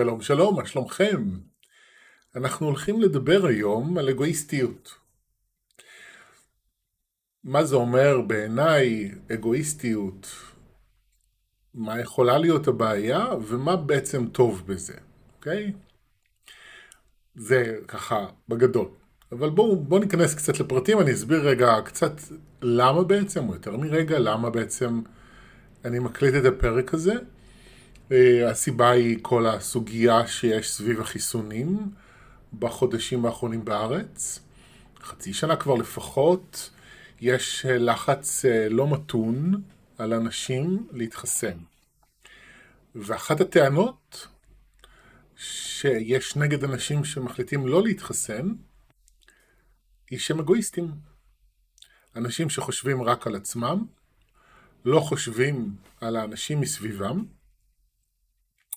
שלום שלום, מה שלומכם? אנחנו הולכים לדבר היום על אגואיסטיות. מה זה אומר בעיניי אגואיסטיות? מה יכולה להיות הבעיה ומה בעצם טוב בזה, אוקיי? זה ככה בגדול. אבל בואו בוא ניכנס קצת לפרטים, אני אסביר רגע קצת למה בעצם, או יותר מרגע, למה בעצם אני מקליט את הפרק הזה. אה, הסיבה היא כל הסוגיה שיש סביב החיסונים בחודשים האחרונים בארץ. חצי שנה כבר לפחות, יש אה, לחץ אה, לא מתון על אנשים להתחסן. ואחת הטענות שיש נגד אנשים שמחליטים לא להתחסן, היא שהם אגואיסטים. אנשים שחושבים רק על עצמם, לא חושבים על האנשים מסביבם,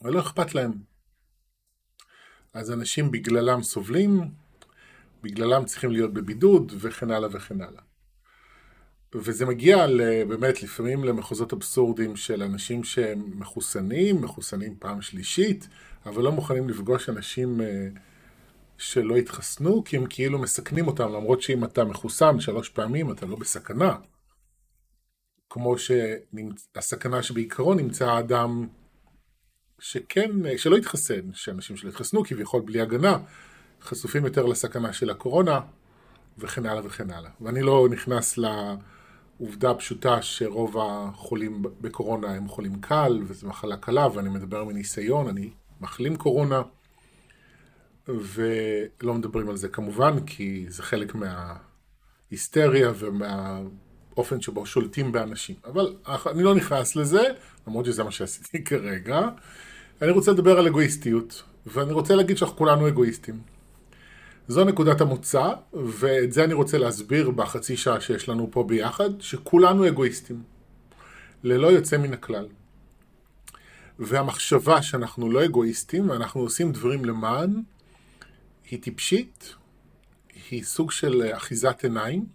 ולא אכפת להם. אז אנשים בגללם סובלים, בגללם צריכים להיות בבידוד, וכן הלאה וכן הלאה. וזה מגיע באמת לפעמים למחוזות אבסורדים של אנשים שהם מחוסנים, מחוסנים פעם שלישית, אבל לא מוכנים לפגוש אנשים אה, שלא התחסנו, כי הם כאילו מסכנים אותם, למרות שאם אתה מחוסן שלוש פעמים אתה לא בסכנה. כמו שהסכנה שבעיקרון נמצא האדם שכן, שלא התחסן, שאנשים שלא התחסנו כביכול בלי הגנה, חשופים יותר לסכנה של הקורונה, וכן הלאה וכן הלאה. ואני לא נכנס לעובדה הפשוטה שרוב החולים בקורונה הם חולים קל, וזו מחלה קלה, ואני מדבר מניסיון, אני מחלים קורונה, ולא מדברים על זה כמובן, כי זה חלק מההיסטריה ומהאופן שבו שולטים באנשים. אבל אני לא נכנס לזה, למרות שזה מה שעשיתי כרגע. אני רוצה לדבר על אגואיסטיות, ואני רוצה להגיד שאנחנו כולנו אגואיסטים. זו נקודת המוצא, ואת זה אני רוצה להסביר בחצי שעה שיש לנו פה ביחד, שכולנו אגואיסטים. ללא יוצא מן הכלל. והמחשבה שאנחנו לא אגואיסטים ואנחנו עושים דברים למען, היא טיפשית, היא סוג של אחיזת עיניים,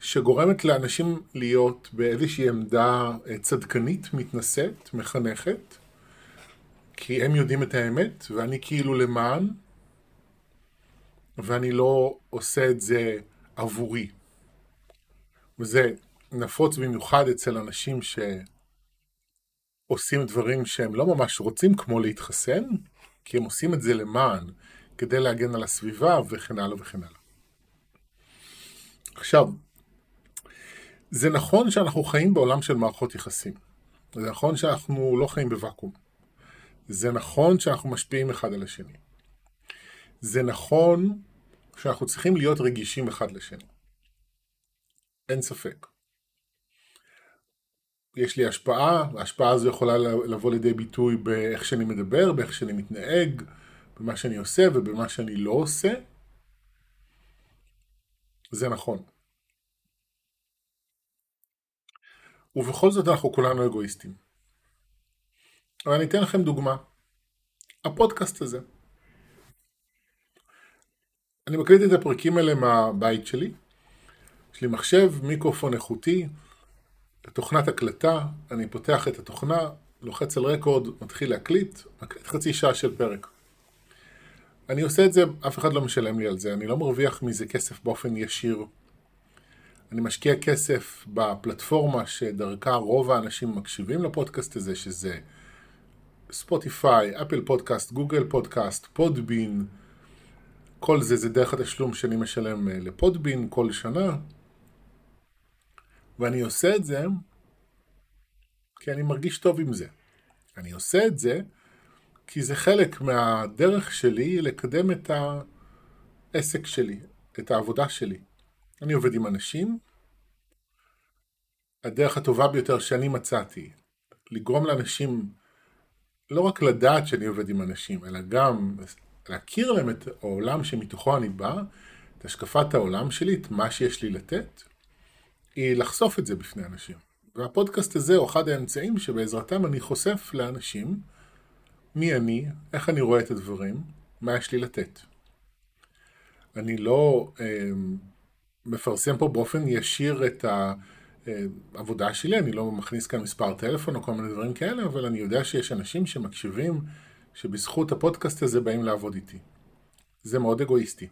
שגורמת לאנשים להיות באיזושהי עמדה צדקנית, מתנשאת, מחנכת, כי הם יודעים את האמת, ואני כאילו למען, ואני לא עושה את זה עבורי. וזה נפוץ במיוחד אצל אנשים שעושים דברים שהם לא ממש רוצים, כמו להתחסן, כי הם עושים את זה למען, כדי להגן על הסביבה וכן הלאה וכן הלאה. עכשיו, זה נכון שאנחנו חיים בעולם של מערכות יחסים. זה נכון שאנחנו לא חיים בוואקום. זה נכון שאנחנו משפיעים אחד על השני. זה נכון שאנחנו צריכים להיות רגישים אחד לשני. אין ספק. יש לי השפעה, ההשפעה הזו יכולה לבוא לידי ביטוי באיך שאני מדבר, באיך שאני מתנהג, במה שאני עושה ובמה שאני לא עושה. זה נכון. ובכל זאת אנחנו כולנו אגואיסטים. אבל אני אתן לכם דוגמה. הפודקאסט הזה. אני מקליט את הפרקים האלה מהבית שלי. יש לי מחשב, מיקרופון איכותי, תוכנת הקלטה, אני פותח את התוכנה, לוחץ על רקורד, מתחיל להקליט, מקליט חצי שעה של פרק. אני עושה את זה, אף אחד לא משלם לי על זה, אני לא מרוויח מזה כסף באופן ישיר. אני משקיע כסף בפלטפורמה שדרכה רוב האנשים מקשיבים לפודקאסט הזה, שזה ספוטיפיי, אפל פודקאסט, גוגל פודקאסט, פודבין, כל זה זה דרך התשלום שאני משלם אה, לפודבין כל שנה. ואני עושה את זה כי אני מרגיש טוב עם זה. אני עושה את זה כי זה חלק מהדרך שלי לקדם את העסק שלי, את העבודה שלי. אני עובד עם אנשים. הדרך הטובה ביותר שאני מצאתי לגרום לאנשים לא רק לדעת שאני עובד עם אנשים, אלא גם להכיר להם את העולם שמתוכו אני בא, את השקפת העולם שלי, את מה שיש לי לתת, היא לחשוף את זה בפני אנשים. והפודקאסט הזה הוא אחד האמצעים שבעזרתם אני חושף לאנשים מי אני, איך אני רואה את הדברים, מה יש לי לתת. אני לא אה, מפרסם פה באופן ישיר את ה... אה, שלי, אני לא מכניס כאן מספר טלפון או כל מיני דברים כאלה, אבל אני יודע שיש אנשים שמקשיבים, שבזכות הפודקאסט הזה באים לעבוד איתי. זה מאוד אגואיסטי.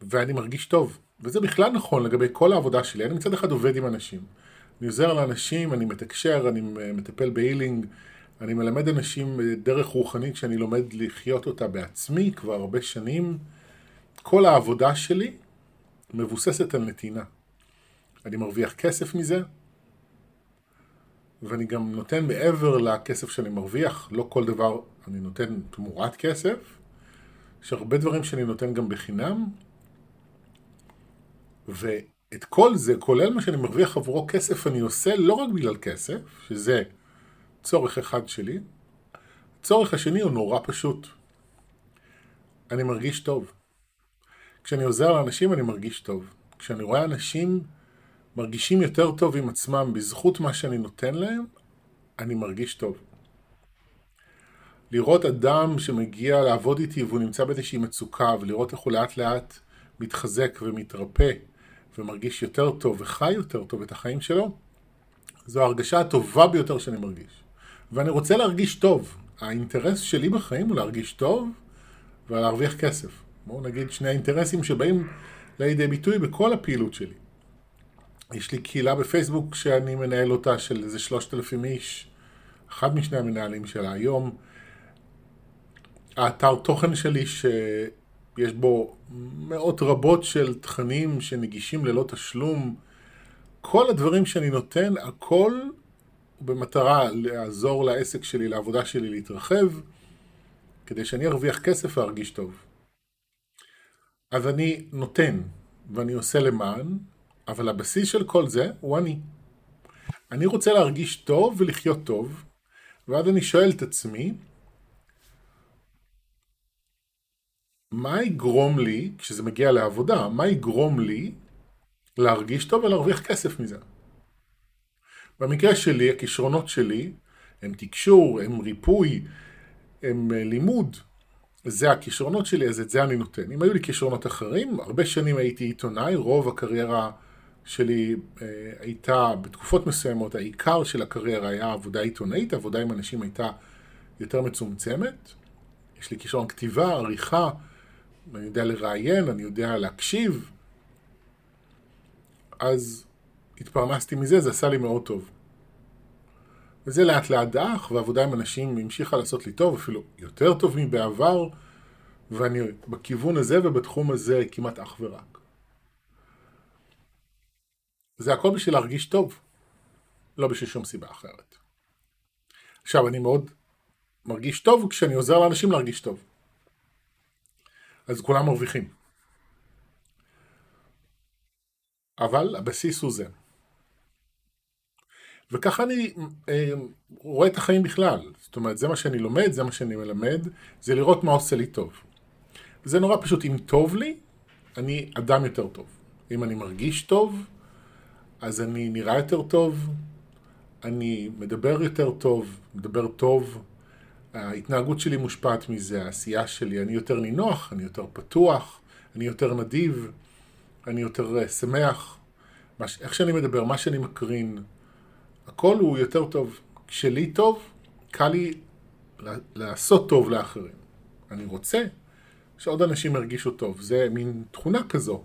ואני מרגיש טוב, וזה בכלל נכון לגבי כל העבודה שלי. אני מצד אחד עובד עם אנשים. אני עוזר לאנשים, אני מתקשר, אני מטפל בהילינג, אני מלמד אנשים דרך רוחנית שאני לומד לחיות אותה בעצמי כבר הרבה שנים. כל העבודה שלי מבוססת על נתינה. אני מרוויח כסף מזה, ואני גם נותן מעבר לכסף שאני מרוויח, לא כל דבר אני נותן תמורת כסף, יש הרבה דברים שאני נותן גם בחינם, ואת כל זה, כולל מה שאני מרוויח עבורו כסף, אני עושה לא רק בגלל כסף, שזה צורך אחד שלי, הצורך השני הוא נורא פשוט. אני מרגיש טוב. כשאני עוזר לאנשים אני מרגיש טוב. כשאני רואה אנשים מרגישים יותר טוב עם עצמם בזכות מה שאני נותן להם, אני מרגיש טוב. לראות אדם שמגיע לעבוד איתי והוא נמצא באיזושהי מצוקה ולראות איך הוא לאט לאט מתחזק ומתרפא ומרגיש יותר טוב וחי יותר טוב את החיים שלו, זו ההרגשה הטובה ביותר שאני מרגיש. ואני רוצה להרגיש טוב. האינטרס שלי בחיים הוא להרגיש טוב ולהרוויח כסף. בואו נגיד שני האינטרסים שבאים לידי ביטוי בכל הפעילות שלי. יש לי קהילה בפייסבוק שאני מנהל אותה של איזה שלושת אלפים איש, אחד משני המנהלים שלה היום. האתר תוכן שלי שיש בו מאות רבות של תכנים שנגישים ללא תשלום. כל הדברים שאני נותן, הכל במטרה לעזור לעסק שלי, לעבודה שלי להתרחב, כדי שאני ארוויח כסף וארגיש טוב. אז אני נותן ואני עושה למען, אבל הבסיס של כל זה הוא אני. אני רוצה להרגיש טוב ולחיות טוב, ואז אני שואל את עצמי, מה יגרום לי, כשזה מגיע לעבודה, מה יגרום לי להרגיש טוב ולהרוויח כסף מזה? במקרה שלי, הכישרונות שלי הם תקשור, הם ריפוי, הם אה, לימוד. זה הכישרונות שלי, אז את זה אני נותן. אם היו לי כישרונות אחרים, הרבה שנים הייתי עיתונאי, רוב הקריירה שלי אה, הייתה, בתקופות מסוימות, העיקר של הקריירה היה עבודה עיתונאית, עבודה עם אנשים הייתה יותר מצומצמת. יש לי כישרון כתיבה, עריכה, אני יודע לראיין, אני יודע להקשיב. אז התפרנסתי מזה, זה עשה לי מאוד טוב. וזה לאט לאט דח, ועבודה עם אנשים המשיכה לעשות לי טוב, אפילו יותר טוב מבעבר, ואני בכיוון הזה ובתחום הזה כמעט אך ורק. זה הכל בשביל להרגיש טוב, לא בשביל שום סיבה אחרת. עכשיו, אני מאוד מרגיש טוב כשאני עוזר לאנשים להרגיש טוב. אז כולם מרוויחים. אבל הבסיס הוא זה. וככה אני אה, רואה את החיים בכלל. זאת אומרת, זה מה שאני לומד, זה מה שאני מלמד, זה לראות מה עושה לי טוב. זה נורא פשוט, אם טוב לי, אני אדם יותר טוב. אם אני מרגיש טוב, אז אני נראה יותר טוב, אני מדבר יותר טוב, מדבר טוב, ההתנהגות שלי מושפעת מזה, העשייה שלי, אני יותר נינוח, אני יותר פתוח, אני יותר נדיב, אני יותר uh, שמח. מש, איך שאני מדבר, מה שאני מקרין, הכל הוא יותר טוב. כשלי טוב, קל לי לעשות טוב לאחרים. אני רוצה שעוד אנשים ירגישו טוב, זה מין תכונה כזו.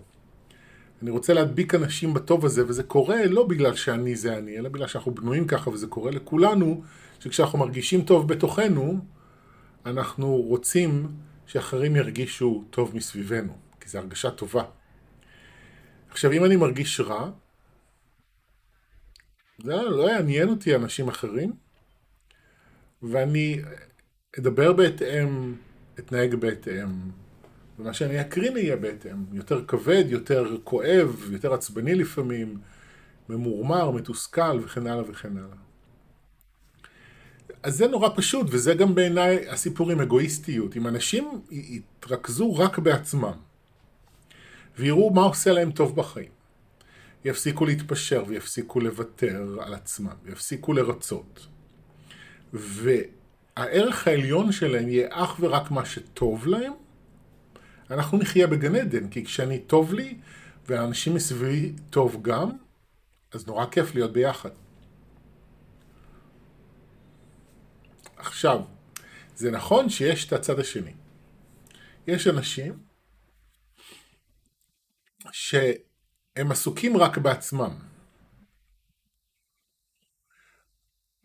אני רוצה להדביק אנשים בטוב הזה, וזה קורה לא בגלל שאני זה אני, אלא בגלל שאנחנו בנויים ככה, וזה קורה לכולנו, שכשאנחנו מרגישים טוב בתוכנו, אנחנו רוצים שאחרים ירגישו טוב מסביבנו, כי זו הרגשה טובה. עכשיו, אם אני מרגיש רע, זה לא יעניין אותי אנשים אחרים, ואני אדבר בהתאם, אתנהג בהתאם, ומה שאני אקרין יהיה בהתאם. יותר כבד, יותר כואב, יותר עצבני לפעמים, ממורמר, מתוסכל וכן הלאה וכן הלאה. אז זה נורא פשוט, וזה גם בעיניי הסיפור עם אגואיסטיות. אם אנשים יתרכזו רק בעצמם, ויראו מה עושה להם טוב בחיים, יפסיקו להתפשר ויפסיקו לוותר על עצמם, ויפסיקו לרצות. והערך העליון שלהם יהיה אך ורק מה שטוב להם, אנחנו נחיה בגן עדן, כי כשאני טוב לי, והאנשים מסביבי טוב גם, אז נורא כיף להיות ביחד. עכשיו, זה נכון שיש את הצד השני. יש אנשים שהם עסוקים רק בעצמם.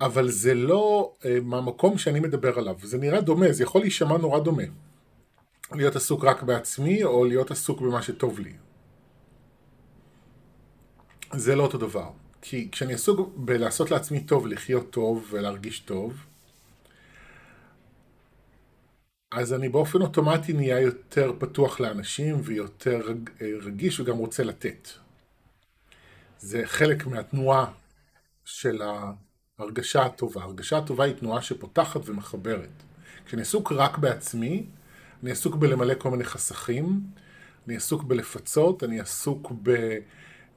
אבל זה לא אה, מהמקום שאני מדבר עליו. זה נראה דומה, זה יכול להישמע נורא דומה. להיות עסוק רק בעצמי, או להיות עסוק במה שטוב לי. זה לא אותו דבר. כי כשאני עסוק בלעשות לעצמי טוב, לחיות טוב ולהרגיש טוב, אז אני באופן אוטומטי נהיה יותר פתוח לאנשים ויותר רגיש וגם רוצה לתת. זה חלק מהתנועה של ההרגשה הטובה. ההרגשה הטובה היא תנועה שפותחת ומחברת. כשאני עסוק רק בעצמי, אני עסוק בלמלא כל מיני חסכים, אני עסוק בלפצות, אני עסוק ב...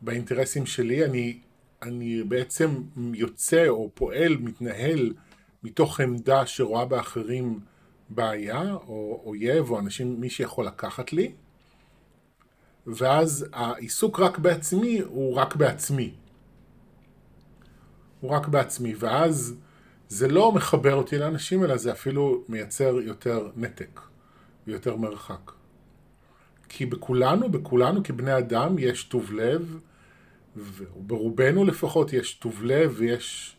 באינטרסים שלי, אני, אני בעצם יוצא או פועל, מתנהל מתוך עמדה שרואה באחרים בעיה, או אויב, או אנשים, מי שיכול לקחת לי, ואז העיסוק רק בעצמי הוא רק בעצמי. הוא רק בעצמי, ואז זה לא מחבר אותי לאנשים, אלא זה אפילו מייצר יותר נתק ויותר מרחק. כי בכולנו, בכולנו כבני אדם יש טוב לב, וברובנו לפחות יש טוב לב ויש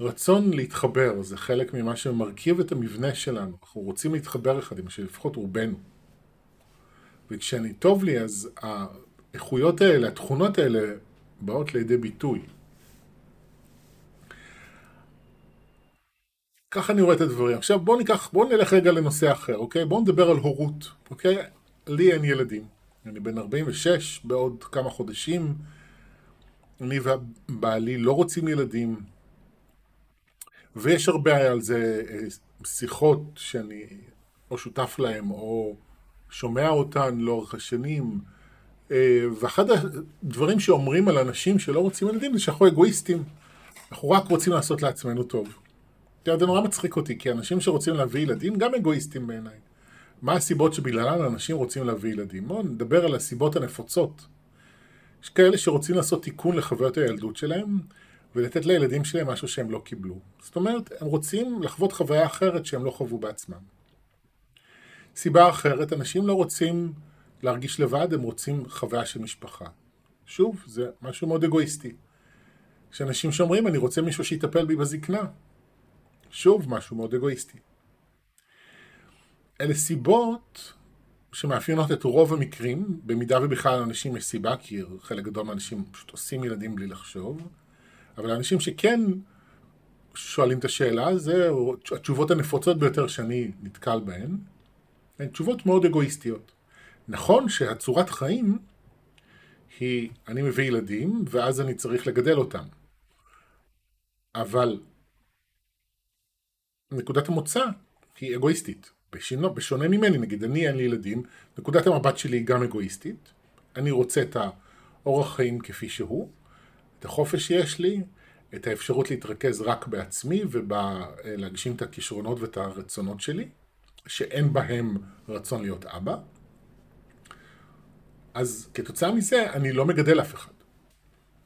רצון להתחבר, זה חלק ממה שמרכיב את המבנה שלנו. אנחנו רוצים להתחבר אחד עם השני, לפחות רובנו. וכשאני טוב לי, אז האיכויות האלה, התכונות האלה, באות לידי ביטוי. ככה אני רואה את הדברים. עכשיו בואו ניקח, בואו נלך רגע לנושא אחר, אוקיי? בואו נדבר על הורות, אוקיי? לי אין ילדים. אני בן 46, בעוד כמה חודשים. אני ובעלי לא רוצים ילדים. ויש הרבה על זה אה, שיחות שאני או שותף להם או שומע אותן לאורך השנים. אה, ואחד הדברים שאומרים על אנשים שלא רוצים ילדים זה שאנחנו אגואיסטים. אנחנו רק רוצים לעשות לעצמנו טוב. זה נורא מצחיק אותי, כי אנשים שרוצים להביא ילדים גם אגואיסטים בעיניי. מה הסיבות שבגללן אנשים רוצים להביא ילדים? בואו נדבר על הסיבות הנפוצות. יש כאלה שרוצים לעשות תיקון לחוויות הילדות שלהם, ולתת לילדים שלהם משהו שהם לא קיבלו. זאת אומרת, הם רוצים לחוות חוויה אחרת שהם לא חוו בעצמם. סיבה אחרת, אנשים לא רוצים להרגיש לבד, הם רוצים חוויה של משפחה. שוב, זה משהו מאוד אגואיסטי. יש אנשים שאומרים, אני רוצה מישהו שיטפל בי בזקנה. שוב, משהו מאוד אגואיסטי. אלה סיבות שמאפיינות את רוב המקרים, במידה ובכלל לאנשים יש סיבה, כי חלק גדול מהאנשים פשוט עושים ילדים בלי לחשוב, אבל האנשים שכן שואלים את השאלה, זה התשובות הנפוצות ביותר שאני נתקל בהן, הן תשובות מאוד אגואיסטיות. נכון שהצורת חיים היא, אני מביא ילדים, ואז אני צריך לגדל אותם. אבל נקודת המוצא היא אגואיסטית. בשינו, בשונה ממני, נגיד, אני אין לי ילדים, נקודת המבט שלי היא גם אגואיסטית. אני רוצה את האורח חיים כפי שהוא, את החופש שיש לי, את האפשרות להתרכז רק בעצמי ולהגשים את הכישרונות ואת הרצונות שלי, שאין בהם רצון להיות אבא. אז כתוצאה מזה אני לא מגדל אף אחד.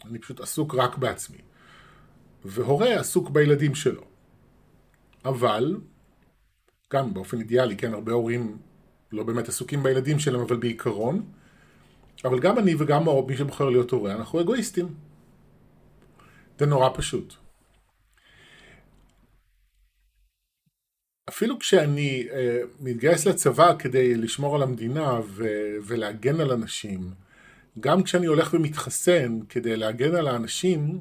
אני פשוט עסוק רק בעצמי. והורה עסוק בילדים שלו. אבל, גם באופן אידיאלי, כן, הרבה הורים לא באמת עסוקים בילדים שלהם, אבל בעיקרון, אבל גם אני וגם מי שבוחר להיות הורה, אנחנו אגואיסטים. זה נורא פשוט. אפילו כשאני uh, מתגייס לצבא כדי לשמור על המדינה ו- ולהגן על אנשים, גם כשאני הולך ומתחסן כדי להגן על האנשים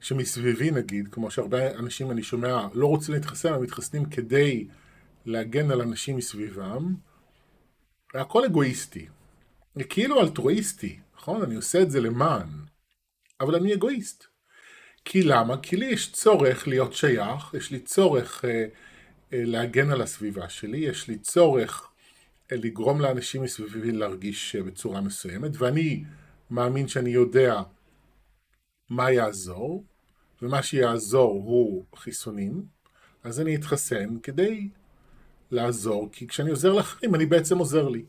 שמסביבי נגיד, כמו שהרבה אנשים אני שומע לא רוצים להתחסן, אבל מתחסנים כדי להגן על אנשים מסביבם, הכל אגואיסטי. זה כאילו אלטרואיסטי, נכון? אני עושה את זה למען, אבל אני אגואיסט. כי למה? כי לי יש צורך להיות שייך, יש לי צורך אה, אה, להגן על הסביבה שלי, יש לי צורך אה, לגרום לאנשים מסביבי להרגיש אה, בצורה מסוימת, ואני מאמין שאני יודע מה יעזור, ומה שיעזור הוא חיסונים, אז אני אתחסן כדי לעזור, כי כשאני עוזר לאחרים אני בעצם עוזר לי.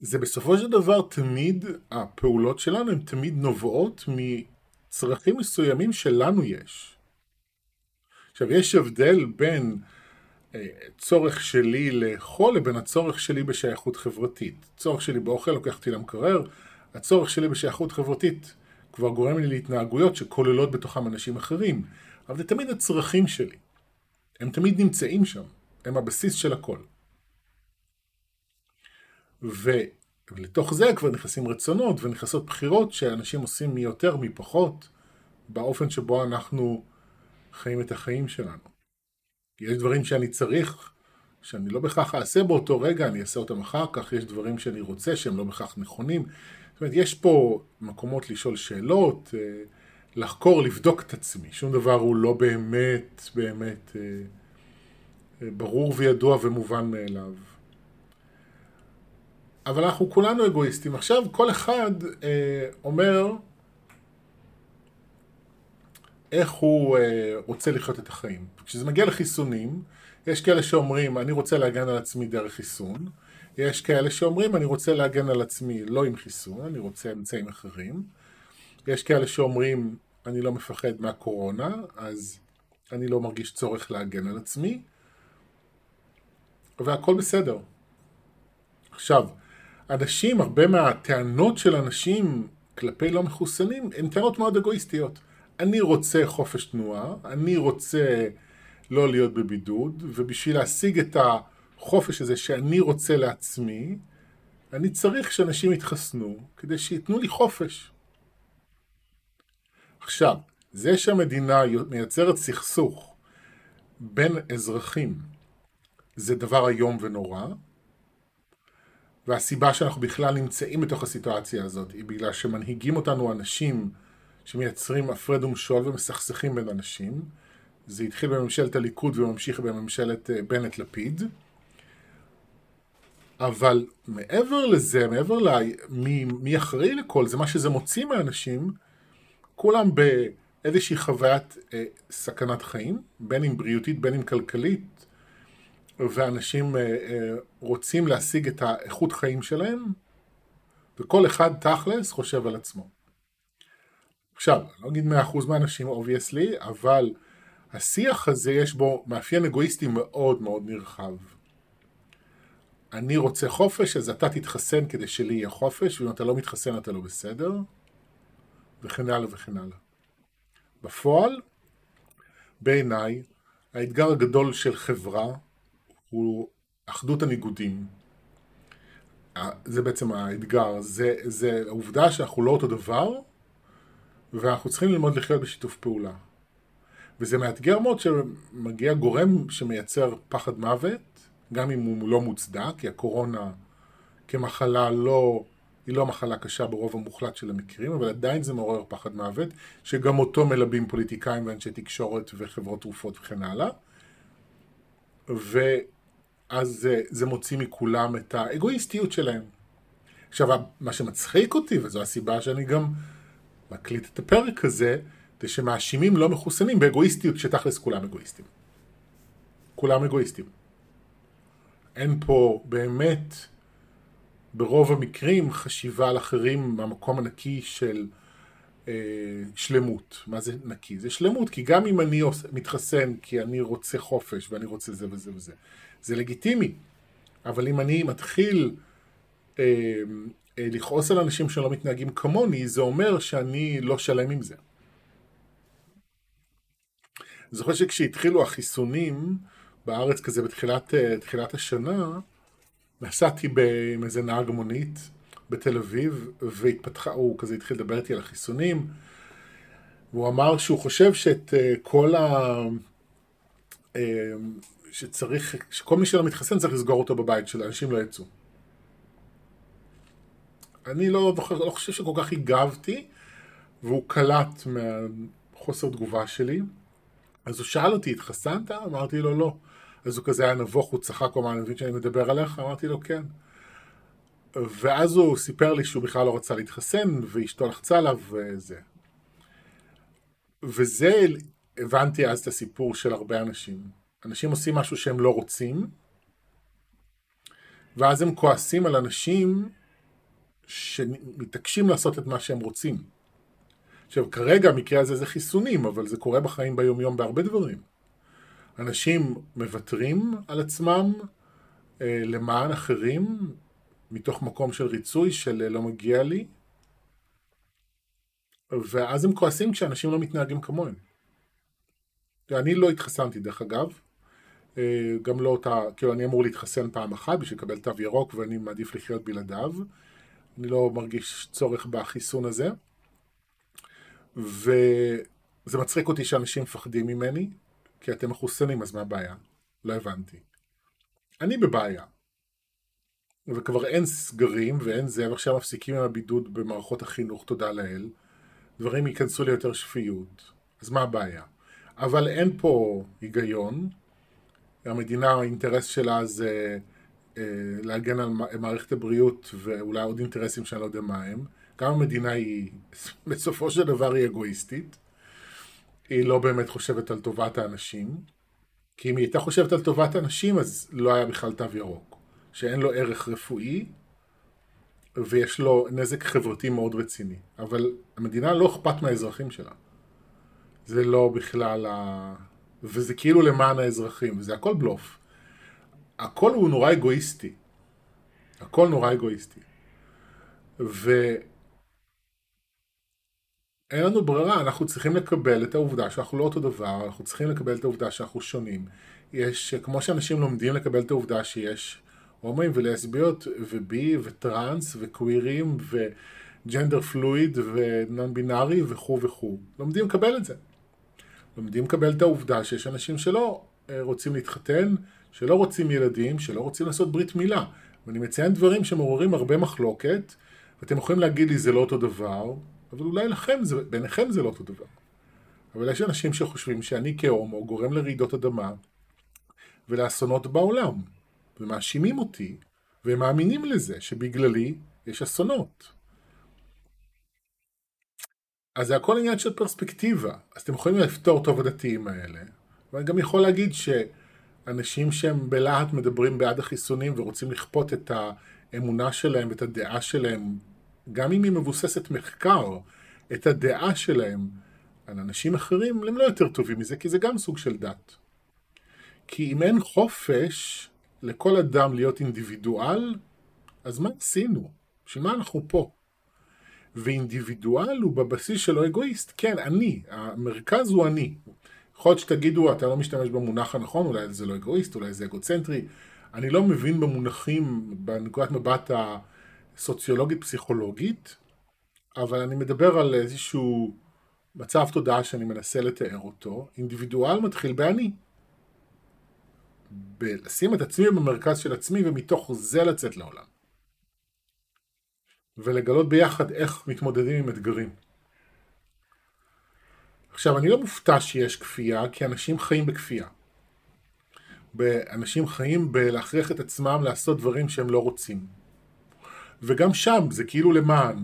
זה בסופו של דבר תמיד, הפעולות שלנו הן תמיד נובעות מצרכים מסוימים שלנו יש. עכשיו, יש הבדל בין אה, צורך שלי לאכול לבין הצורך שלי בשייכות חברתית. צורך שלי באוכל לוקח אותי למקרר, הצורך שלי בשייכות חברתית כבר גורם לי להתנהגויות שכוללות בתוכם אנשים אחרים, אבל זה תמיד הצרכים שלי. הם תמיד נמצאים שם, הם הבסיס של הכל. ולתוך זה כבר נכנסים רצונות ונכנסות בחירות שאנשים עושים מי יותר מי פחות באופן שבו אנחנו חיים את החיים שלנו. יש דברים שאני צריך, שאני לא בהכרח אעשה באותו רגע, אני אעשה אותם אחר כך, יש דברים שאני רוצה שהם לא בהכרח נכונים. זאת אומרת, יש פה מקומות לשאול שאלות, אה, לחקור, לבדוק את עצמי. שום דבר הוא לא באמת, באמת אה, אה, ברור וידוע ומובן מאליו. אבל אנחנו כולנו אגואיסטים. עכשיו כל אחד אומר איך הוא רוצה לחיות את החיים. כשזה מגיע לחיסונים, יש כאלה שאומרים אני רוצה להגן על עצמי דרך חיסון, יש כאלה שאומרים אני רוצה להגן על עצמי לא עם חיסון, אני רוצה אמצעים אחרים, יש כאלה שאומרים אני לא מפחד מהקורונה, אז אני לא מרגיש צורך להגן על עצמי, והכל בסדר. עכשיו, אנשים, הרבה מהטענות של אנשים כלפי לא מחוסנים, הן טענות מאוד אגואיסטיות. אני רוצה חופש תנועה, אני רוצה לא להיות בבידוד, ובשביל להשיג את החופש הזה שאני רוצה לעצמי, אני צריך שאנשים יתחסנו כדי שייתנו לי חופש. עכשיו, זה שהמדינה מייצרת סכסוך בין אזרחים זה דבר איום ונורא, והסיבה שאנחנו בכלל נמצאים בתוך הסיטואציה הזאת היא בגלל שמנהיגים אותנו אנשים שמייצרים הפרד ומשול ומסכסכים בין אנשים. זה התחיל בממשלת הליכוד וממשיך בממשלת אה, בנט-לפיד. אבל מעבר לזה, מעבר למי מי אחראי לכל זה, מה שזה מוציא מאנשים, כולם באיזושהי חוויית אה, סכנת חיים, בין אם בריאותית, בין אם כלכלית, ואנשים אה, אה, רוצים להשיג את האיכות חיים שלהם, וכל אחד תכלס חושב על עצמו. עכשיו, לא אגיד 100% מהאנשים obviously, אבל השיח הזה יש בו מאפיין אגואיסטי מאוד מאוד נרחב. אני רוצה חופש, אז אתה תתחסן כדי שלי יהיה חופש, ואם אתה לא מתחסן אתה לא בסדר, וכן הלאה וכן הלאה. בפועל, בעיניי, האתגר הגדול של חברה הוא אחדות הניגודים. זה בעצם האתגר, זה, זה העובדה שאנחנו לא אותו דבר, ואנחנו צריכים ללמוד לחיות בשיתוף פעולה. וזה מאתגר מאוד שמגיע גורם שמייצר פחד מוות, גם אם הוא לא מוצדק, כי הקורונה כמחלה לא, היא לא מחלה קשה ברוב המוחלט של המקרים, אבל עדיין זה מעורר פחד מוות, שגם אותו מלבים פוליטיקאים ואנשי תקשורת וחברות תרופות וכן הלאה. ואז זה, זה מוציא מכולם את האגואיסטיות שלהם. עכשיו, מה שמצחיק אותי, וזו הסיבה שאני גם מקליט את הפרק הזה, זה שמאשימים לא מחוסנים באגואיסטיות, שתכלס כולם אגואיסטים. כולם אגואיסטים. אין פה באמת, ברוב המקרים, חשיבה על אחרים מהמקום הנקי של אה, שלמות. מה זה נקי? זה שלמות, כי גם אם אני מתחסן כי אני רוצה חופש ואני רוצה זה וזה וזה, זה לגיטימי. אבל אם אני מתחיל אה, אה, לכעוס על אנשים שלא מתנהגים כמוני, זה אומר שאני לא שלם עם זה. זוכר שכשהתחילו החיסונים בארץ כזה בתחילת אה, השנה, נסעתי עם איזה נהג מונית בתל אביב, והתפתחה, הוא כזה התחיל לדבר איתי על החיסונים, והוא אמר שהוא חושב שאת אה, כל ה... שצריך, שכל מי שלא מתחסן צריך לסגור אותו בבית, שאנשים לא יצאו. אני לא, לא חושב שכל כך הגבתי, והוא קלט מהחוסר תגובה שלי. אז הוא שאל אותי, התחסנת? אמרתי לו, לא. אז הוא כזה היה נבוך, הוא צחק, הוא אמר, אני מבין שאני מדבר עליך? אמרתי לו, כן. ואז הוא סיפר לי שהוא בכלל לא רצה להתחסן, ואשתו לחצה עליו וזה. וזה, הבנתי אז את הסיפור של הרבה אנשים. אנשים עושים משהו שהם לא רוצים, ואז הם כועסים על אנשים שמתעקשים לעשות את מה שהם רוצים. עכשיו, כרגע המקרה הזה זה חיסונים, אבל זה קורה בחיים ביומיום בהרבה דברים. אנשים מוותרים על עצמם אה, למען אחרים, מתוך מקום של ריצוי, של אה, לא מגיע לי, ואז הם כועסים כשאנשים לא מתנהגים כמוהם. אני לא התחסנתי דרך אגב, אה, גם לא אותה, כאילו אני אמור להתחסן פעם אחת בשביל לקבל תו ירוק ואני מעדיף לחיות בלעדיו. אני לא מרגיש צורך בחיסון הזה. וזה מצחיק אותי שאנשים מפחדים ממני, כי אתם מחוסנים, אז מה הבעיה? לא הבנתי. אני בבעיה. וכבר אין סגרים ואין זה, ועכשיו מפסיקים עם הבידוד במערכות החינוך, תודה לאל. דברים ייכנסו ליותר שפיות. אז מה הבעיה? אבל אין פה היגיון. המדינה, האינטרס שלה זה אה, להגן על מערכת הבריאות ואולי עוד אינטרסים שאני לא יודע מה הם. גם המדינה היא, בסופו של דבר היא אגואיסטית. היא לא באמת חושבת על טובת האנשים. כי אם היא הייתה חושבת על טובת האנשים, אז לא היה בכלל תו ירוק. שאין לו ערך רפואי, ויש לו נזק חברתי מאוד רציני. אבל המדינה לא אכפת מהאזרחים שלה. זה לא בכלל ה... וזה כאילו למען האזרחים, וזה הכל בלוף. הכל הוא נורא אגואיסטי. הכל נורא אגואיסטי. ואין לנו ברירה, אנחנו צריכים לקבל את העובדה שאנחנו לא אותו דבר, אנחנו צריכים לקבל את העובדה שאנחנו שונים. יש, כמו שאנשים לומדים לקבל את העובדה שיש הומואים ולסביות ובי וטראנס וקווירים וג'נדר פלואיד ונון בינארי וכו' וכו'. לומדים לקבל את זה. לומדים לקבל את העובדה שיש אנשים שלא אה, רוצים להתחתן, שלא רוצים ילדים, שלא רוצים לעשות ברית מילה. ואני מציין דברים שמעוררים הרבה מחלוקת, ואתם יכולים להגיד לי זה לא אותו דבר, אבל אולי לכם, זה, ביניכם זה לא אותו דבר. אבל יש אנשים שחושבים שאני כהומו גורם לרעידות אדמה ולאסונות בעולם, ומאשימים אותי, והם מאמינים לזה שבגללי יש אסונות. אז זה הכל עניין של פרספקטיבה. אז אתם יכולים לפתור טוב הדתיים האלה. ואני גם יכול להגיד שאנשים שהם בלהט מדברים בעד החיסונים ורוצים לכפות את האמונה שלהם ואת הדעה שלהם, גם אם היא מבוססת מחקר, את הדעה שלהם על אנשים אחרים, הם לא יותר טובים מזה, כי זה גם סוג של דת. כי אם אין חופש לכל אדם להיות אינדיבידואל, אז מה עשינו? בשביל מה אנחנו פה? ואינדיבידואל הוא בבסיס שלו אגואיסט. כן, אני, המרכז הוא אני. יכול להיות שתגידו, אתה לא משתמש במונח הנכון, אולי זה לא אגואיסט, אולי זה אגוצנטרי. אני לא מבין במונחים, בנקודת מבט הסוציולוגית-פסיכולוגית, אבל אני מדבר על איזשהו מצב תודעה שאני מנסה לתאר אותו. אינדיבידואל מתחיל באני. בלשים את עצמי במרכז של עצמי ומתוך זה לצאת לעולם. ולגלות ביחד איך מתמודדים עם אתגרים. עכשיו, אני לא מופתע שיש כפייה, כי אנשים חיים בכפייה. אנשים חיים בלהכריח את עצמם לעשות דברים שהם לא רוצים. וגם שם זה כאילו למען,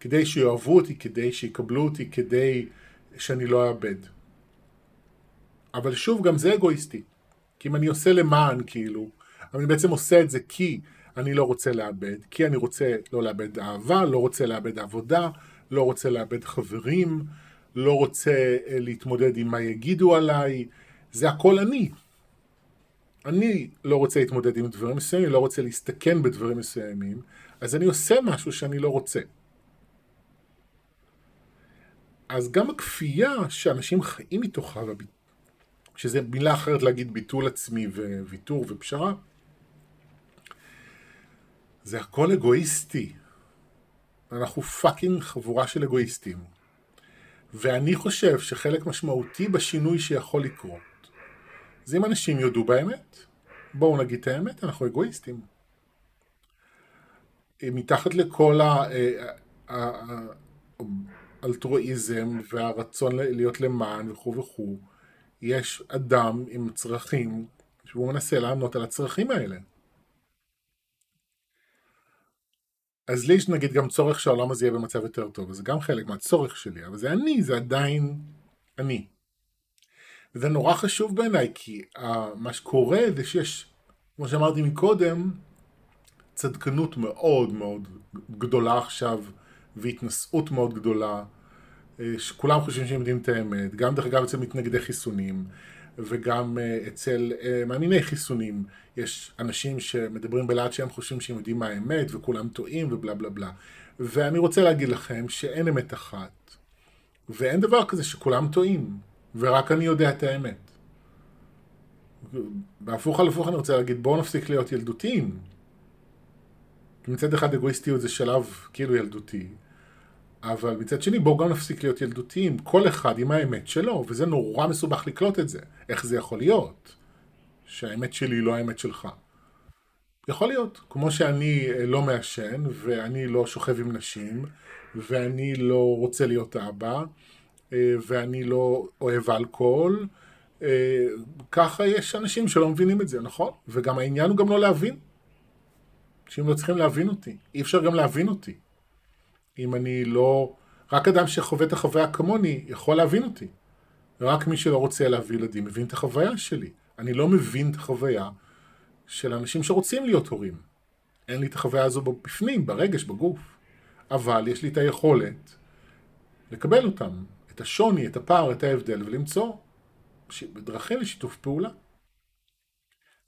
כדי שיאהבו אותי, כדי שיקבלו אותי, כדי שאני לא אאבד. אבל שוב, גם זה אגואיסטי. כי אם אני עושה למען, כאילו, אני בעצם עושה את זה כי אני לא רוצה לאבד, כי אני רוצה לא לאבד אהבה, לא רוצה לאבד עבודה, לא רוצה לאבד חברים, לא רוצה אה, להתמודד עם מה יגידו עליי, זה הכל אני. אני לא רוצה להתמודד עם דברים מסוימים, לא רוצה להסתכן בדברים מסוימים, אז אני עושה משהו שאני לא רוצה. אז גם הכפייה שאנשים חיים מתוכה, שזה מילה אחרת להגיד ביטול עצמי וויתור ופשרה, זה הכל אגואיסטי. אנחנו פאקינג חבורה של אגואיסטים. ואני חושב שחלק משמעותי בשינוי שיכול לקרות, זה אם אנשים יודו באמת. בואו נגיד את האמת, אנחנו אגואיסטים. מתחת לכל האלטרואיזם והרצון להיות למען וכו' וכו', יש אדם עם צרכים שהוא מנסה לענות על הצרכים האלה. אז לי יש נגיד גם צורך שהעולם הזה יהיה במצב יותר טוב, וזה גם חלק מהצורך שלי, אבל זה אני, זה עדיין אני. וזה נורא חשוב בעיניי, כי uh, מה שקורה זה שיש, כמו שאמרתי מקודם, צדקנות מאוד מאוד גדולה עכשיו, והתנשאות מאוד גדולה, אה, שכולם חושבים שהם יודעים את האמת, גם דרך אגב אצל מתנגדי חיסונים, וגם uh, אצל uh, מאמיני חיסונים יש אנשים שמדברים בלעד שהם חושבים שהם יודעים מה האמת וכולם טועים ובלה בלה בלה. ואני רוצה להגיד לכם שאין אמת אחת, ואין דבר כזה שכולם טועים, ורק אני יודע את האמת. בהפוך על הפוך אני רוצה להגיד בואו נפסיק להיות ילדותיים. מצד אחד אגואיסטיות זה שלב כאילו ילדותי, אבל מצד שני בואו גם נפסיק להיות ילדותיים, כל אחד עם האמת שלו, וזה נורא מסובך לקלוט את זה. איך זה יכול להיות? שהאמת שלי היא לא האמת שלך. יכול להיות, כמו שאני אה, לא מעשן, ואני לא שוכב עם נשים, ואני לא רוצה להיות אבא, אה, ואני לא אוהב אלכוהול, אה, ככה יש אנשים שלא מבינים את זה, נכון? וגם העניין הוא גם לא להבין. אנשים לא צריכים להבין אותי. אי אפשר גם להבין אותי. אם אני לא... רק אדם שחווה את החוויה כמוני יכול להבין אותי. רק מי שלא רוצה להביא ילדים מבין את החוויה שלי. אני לא מבין את החוויה של אנשים שרוצים להיות הורים. אין לי את החוויה הזו בפנים, ברגש, בגוף. אבל יש לי את היכולת לקבל אותם, את השוני, את הפער, את ההבדל, ולמצוא דרכים לשיתוף פעולה.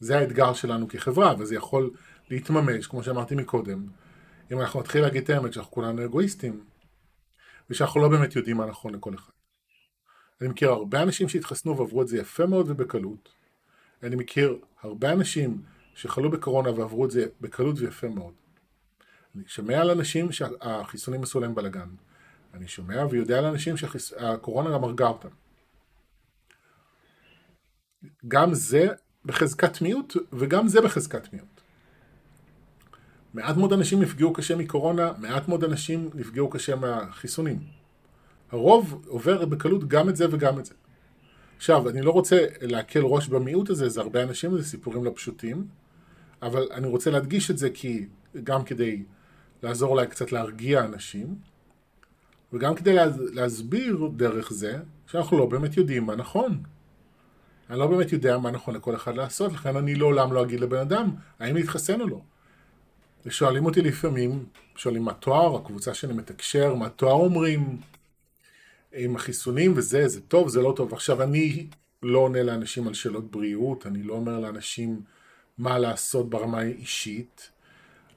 זה האתגר שלנו כחברה, וזה יכול להתממש, כמו שאמרתי מקודם, אם אנחנו נתחיל להגיד את האמת שאנחנו כולנו אגואיסטים, ושאנחנו לא באמת יודעים מה נכון לכל אחד. אני מכיר הרבה אנשים שהתחסנו ועברו את זה יפה מאוד ובקלות. אני מכיר הרבה אנשים שחלו בקורונה ועברו את זה בקלות ויפה מאוד. אני שומע על אנשים שהחיסונים עשו להם בלאגן. אני שומע ויודע על אנשים שהקורונה גם הרגה אותם. גם זה בחזקת מיעוט וגם זה בחזקת מיעוט. מעט מאוד אנשים נפגעו קשה מקורונה, מעט מאוד אנשים נפגעו קשה מהחיסונים. הרוב עובר בקלות גם את זה וגם את זה. עכשיו, אני לא רוצה להקל ראש במיעוט הזה, זה הרבה אנשים, זה סיפורים לא פשוטים, אבל אני רוצה להדגיש את זה כי, גם כדי לעזור אולי קצת להרגיע אנשים, וגם כדי להסביר דרך זה שאנחנו לא באמת יודעים מה נכון. אני לא באמת יודע מה נכון לכל אחד לעשות, לכן אני לעולם לא אגיד לבן אדם האם להתחסן או לא. ושואלים אותי לפעמים, שואלים מה תואר, הקבוצה שאני מתקשר, מה תואר אומרים עם החיסונים וזה, זה טוב, זה לא טוב. עכשיו אני לא עונה לאנשים על שאלות בריאות, אני לא אומר לאנשים מה לעשות ברמה האישית,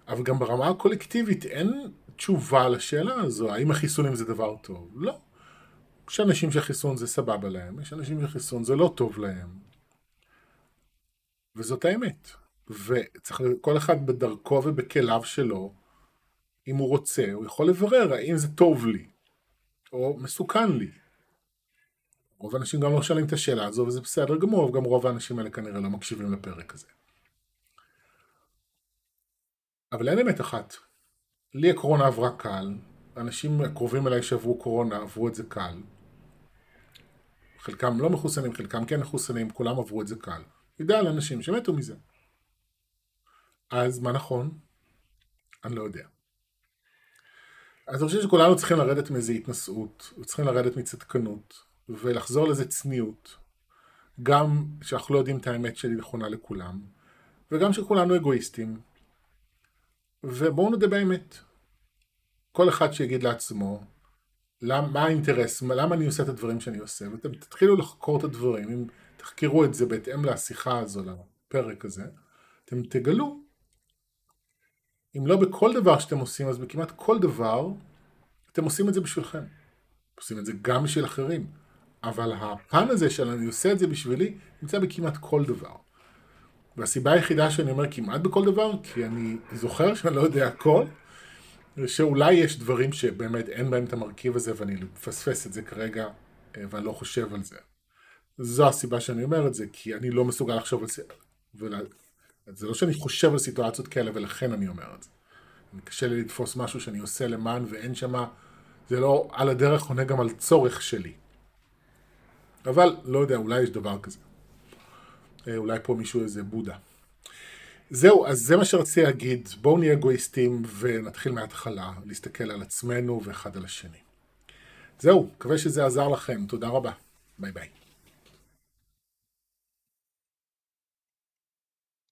אבל גם ברמה הקולקטיבית אין תשובה לשאלה הזו, האם החיסונים זה דבר טוב? לא. יש אנשים שחיסון זה סבבה להם, יש אנשים שחיסון זה לא טוב להם. וזאת האמת. וצריך כל אחד בדרכו ובכליו שלו, אם הוא רוצה, הוא יכול לברר האם זה טוב לי, או מסוכן לי. רוב האנשים גם לא שואלים את השאלה הזו, וזה בסדר גמור, וגם רוב האנשים האלה כנראה לא מקשיבים לפרק הזה. אבל אין אמת אחת. לי הקורונה עברה קל, אנשים הקרובים אליי שעברו קורונה עברו את זה קל. חלקם לא מחוסנים, חלקם כן מחוסנים, כולם עברו את זה קל. יודע על אנשים שמתו מזה. אז מה נכון? אני לא יודע. אז אני חושב שכולנו צריכים לרדת מאיזו התנשאות, וצריכים לרדת מצדקנות, ולחזור לזה צניעות. גם שאנחנו לא יודעים את האמת שלי נכונה לכולם, וגם שכולנו אגואיסטים. ובואו נדבר באמת. כל אחד שיגיד לעצמו, למ, מה האינטרס, למה אני עושה את הדברים שאני עושה, ואתם תתחילו לחקור את הדברים, אם תחקרו את זה בהתאם לשיחה הזו, לפרק הזה, אתם תגלו אם לא בכל דבר שאתם עושים, אז בכמעט כל דבר, אתם עושים את זה בשבילכם. עושים את זה גם בשביל אחרים. אבל הפן הזה של אני עושה את זה בשבילי, נמצא בכמעט כל דבר. והסיבה היחידה שאני אומר כמעט בכל דבר, כי אני זוכר שאני לא יודע הכל, שאולי יש דברים שבאמת אין בהם את המרכיב הזה ואני מפספס את זה כרגע אה, ואני לא חושב על זה. זו הסיבה שאני אומר את זה, כי אני לא מסוגל לחשוב על זה. זה לא שאני חושב על סיטואציות כאלה ולכן אני אומר את זה. קשה לי לתפוס משהו שאני עושה למען ואין שמה, זה לא על הדרך עונה גם על צורך שלי. אבל לא יודע, אולי יש דבר כזה. אה, אולי פה מישהו איזה בודה. זהו, אז זה מה שרציתי להגיד, בואו נהיה אגואיסטים ונתחיל מההתחלה, להסתכל על עצמנו ואחד על השני. זהו, מקווה שזה עזר לכם, תודה רבה, ביי ביי.